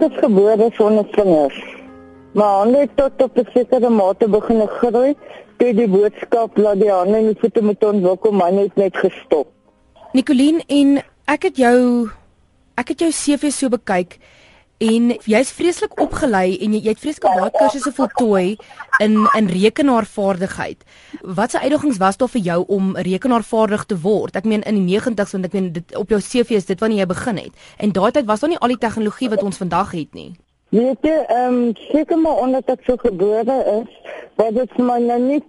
ek is gebore sonder vingers. Maar hande het tot op 'n sekere mate begin groei. Toe die boodskap laat die hande en die voete moet ontwikkel, maar net net gestop. Nicoline en ek het jou ek het jou CV so bekyk en jy's vreeslik opgelei en jy, jy het vreeslik baie kursusse voltooi in in rekenaarvaardigheid. Wat se uitdagings was daar vir jou om rekenaarvaardig te word? Ek meen in die 90's want ek meen dit op jou CV is dit wanneer jy begin het. En daai tyd was daar nie al die tegnologie wat ons vandag het nie. Weet jy, ehm seker maar omdat ek so gebore is, was dit my nou nie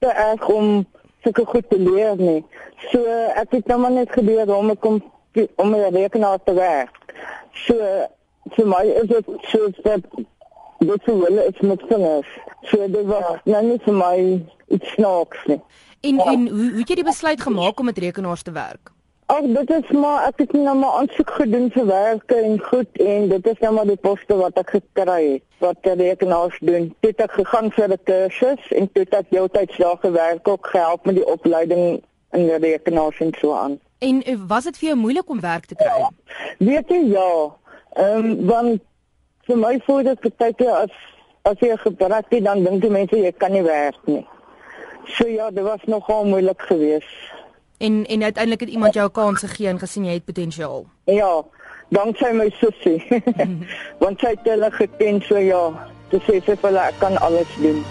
te erg om sulke goed te leer nie. So ek het nou maar net gebeur om om om 'n rekenaar te werk. So vir my is dit so dat dit vir hulle is met vingers. So dit was nou nie vir my iets snaaks nie. En en hoe hoe het jy die besluit gemaak om met rekenaars te werk? Ag dit is maar ek het nou maar aansoek gedoen vir werk en goed en dit is nou maar die poste wat ek gekry het wat die rekenaars doen. Dit het gegaan vir 'n kursus en dit het jou tyd daar gewerk ook gehelp met die opleiding in die rekenaars en so aan. En eh, was dit vir jou moeilik om werk te kry? Weet jy ja, Ehm um, want vir my voel dit baie keer as as jy gebrek het dan dink die mense jy kan nie werk nie. So ja, dit was nogal moeilik geweest. En en uiteindelik het iemand jou kans gegee en gesien jy het potensiaal. Ja, danksy my sussie. want sy het hulle geken so ja, dis sê sy vir hulle ek kan alles doen.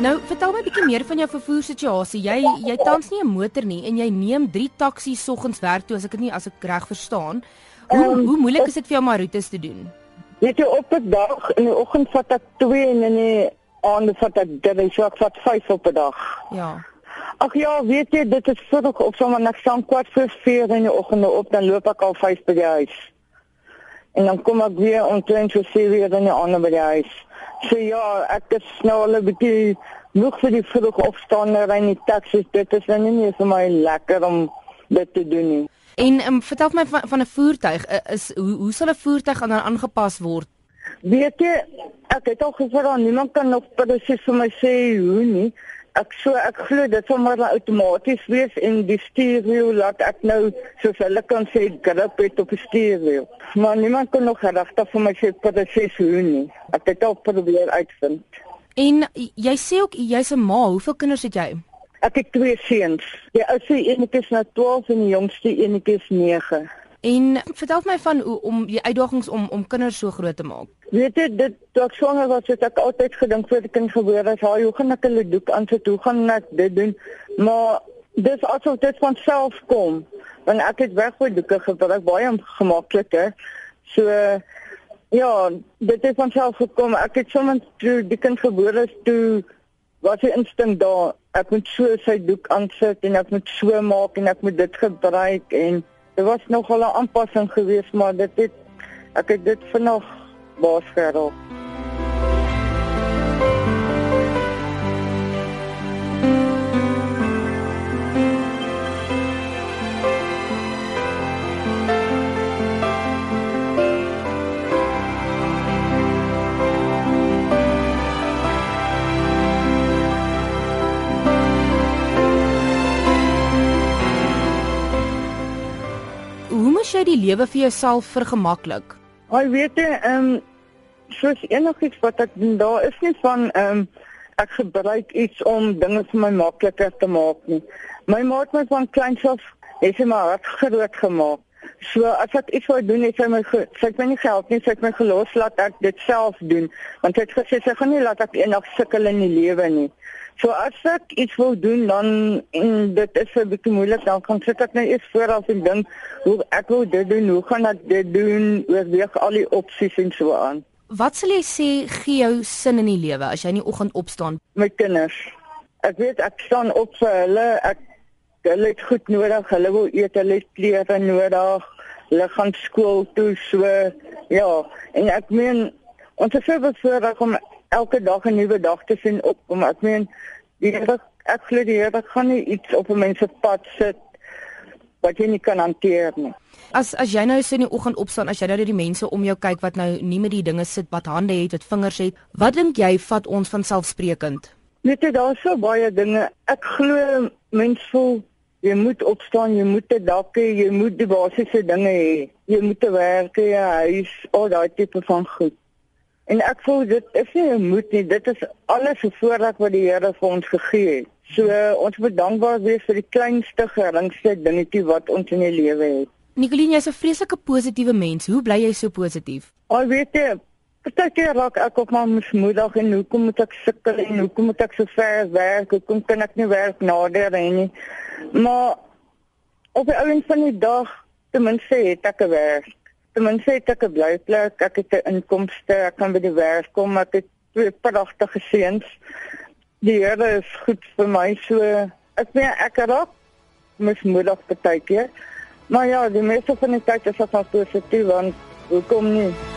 Nou, vertel my 'n bietjie meer van jou vervoer situasie. Jy jy tans nie 'n motor nie en jy neem 3 taksies soggens werk toe as ek dit nie as ek reg verstaan. Hoe um, hoe moeilik is dit vir jou om roetes te doen? Weet jy op 'n dag in die oggend vat ek 2 en in die aand vat ek 3, so ek vat 5 op 'n dag. Ja. Ag ja, weet jy, dit is vroeg op sommer net staan kwart voor 4 in die oggend op, dan loop ek al 5 by die huis. En dan kom ek weer om 20 so 7 in die aand by die huis. So ja, ek is nou al 'n bietjie nog vir die vroeg opstaan en ry in die taxi. Dit is nou nie meer vir my lekker om dit te doen nie. En um, vertel my van van 'n voertuig. Is hoe hoe sal 'n voertuig aan aangepas word? Weet jy, ek het al gesê dat niemand kan nog presies vir my sê hoe nie. Ek so ek glo dit sal maar outomaties wees en die stuurwiel laat ek nou soos hulle kan sê grip het op die stuurwiel. Maar niemand kan nog regtig vir my sê presies hoe nie. Ek het al probeer uitvind. En jy sê ook jy's 'n ma, hoeveel kinders het jy? Ek het twee seuns. Die oudste eenetjie is nou 12 en die jongste eenetjie is 9. En vertel my van hoe om die uitdagings om om kinders so groot te maak. Weet jy dit dalk swanger was het ek altyd gedink voor die kind gebore is, "Haai, hoe gaan ek hulle doek aan sit? Hoe gaan ek dit doen?" Maar dis asof dit van self kom. Want ek het weggooi doeke gebruik baie gemakliker. So Ja, dit het van self gekom. Ek het sommer toe die kind gebore is toe was die instink daar. Ek moet so sy doek aansit en ek moet so maak en ek moet dit gebruik en dit was nog 'n aanpassing geweest, maar dit het ek het dit vanaand baas geraak. Jy die lewe vir jouself vergemaklik? Ai weet jy, ehm um, soos enigiets wat ek doen, daar is nie van ehm um, ek gebruik iets om dinge vir my makliker te maak nie. My ma het my van kleins af het sy maar hart groot gemaak. So as ek iets wou doen, het sy my sy het my nie gehelp nie, sy het my gelos laat ek dit self doen, want sy het gesê sy gaan nie laat ek eendag sukkel in die lewe nie. So as ek iets wil doen dan en dit is 'n bietjie moeilik dan kan sit ek net nou eers voor af en dink hoe ek wil dit doen, hoe gaan ek dit doen, oorweeg al die opsies en so aan. Wat sal jy sê gee jou sin in die lewe as jy in die oggend opstaan? My kinders. Ek weet ek staan op vir hulle. Ek hulle het goed nodig. Hulle wil eet, hulle het klere nodig. Hulle gaan skool toe so ja, en ek meen ons is so bevoorreg om elke dag 'n nuwe dag te sien op om ek meen die Here ek glo die Here gaan nie iets op 'n mens se pad sit wat jy nie kan hanteer nie. As as jy nou so in die oggend opstaan, as jy nou net die mense om jou kyk wat nou nie met die dinge sit wat hande het, wat vingers het, wat dink jy vat ons van selfsprekend? Net daar so baie dinge. Ek glo mense voel jy moet opstaan, jy moet 'n dak hê, jy moet die basiese dinge hê. Jy moet werk, jy huis, al daai tipe van goed. En ek voel dit is nie 'n moet nie, dit is alles 'n voorreg wat die Here vir ons gegee het. So ons moet dankbaar wees vir die kleinste geringste dingetjie wat ons in die lewe het. Nicoline, jy's 'n vreeslike positiewe mens. Hoe bly jy so positief? Al weet jy, partykeer raak ek op my moedsmoedig en hoekom moet ek sukkel en hoekom moet ek so ver werk? Hoekom kan ek nie werk nader nie? Maar op die ouens van die dag, ten minste het ek 'n werk. Ten minste het ek 'n blyplek, ek het 'n inkomste, ek kan by die werk kom, ek het twee pragtige seuns. Die Here is goed vir my so. Ek weet ek raak mismoedig partykeer. Maar ja, die meeste van die tyd is dit positief want hoekom nie?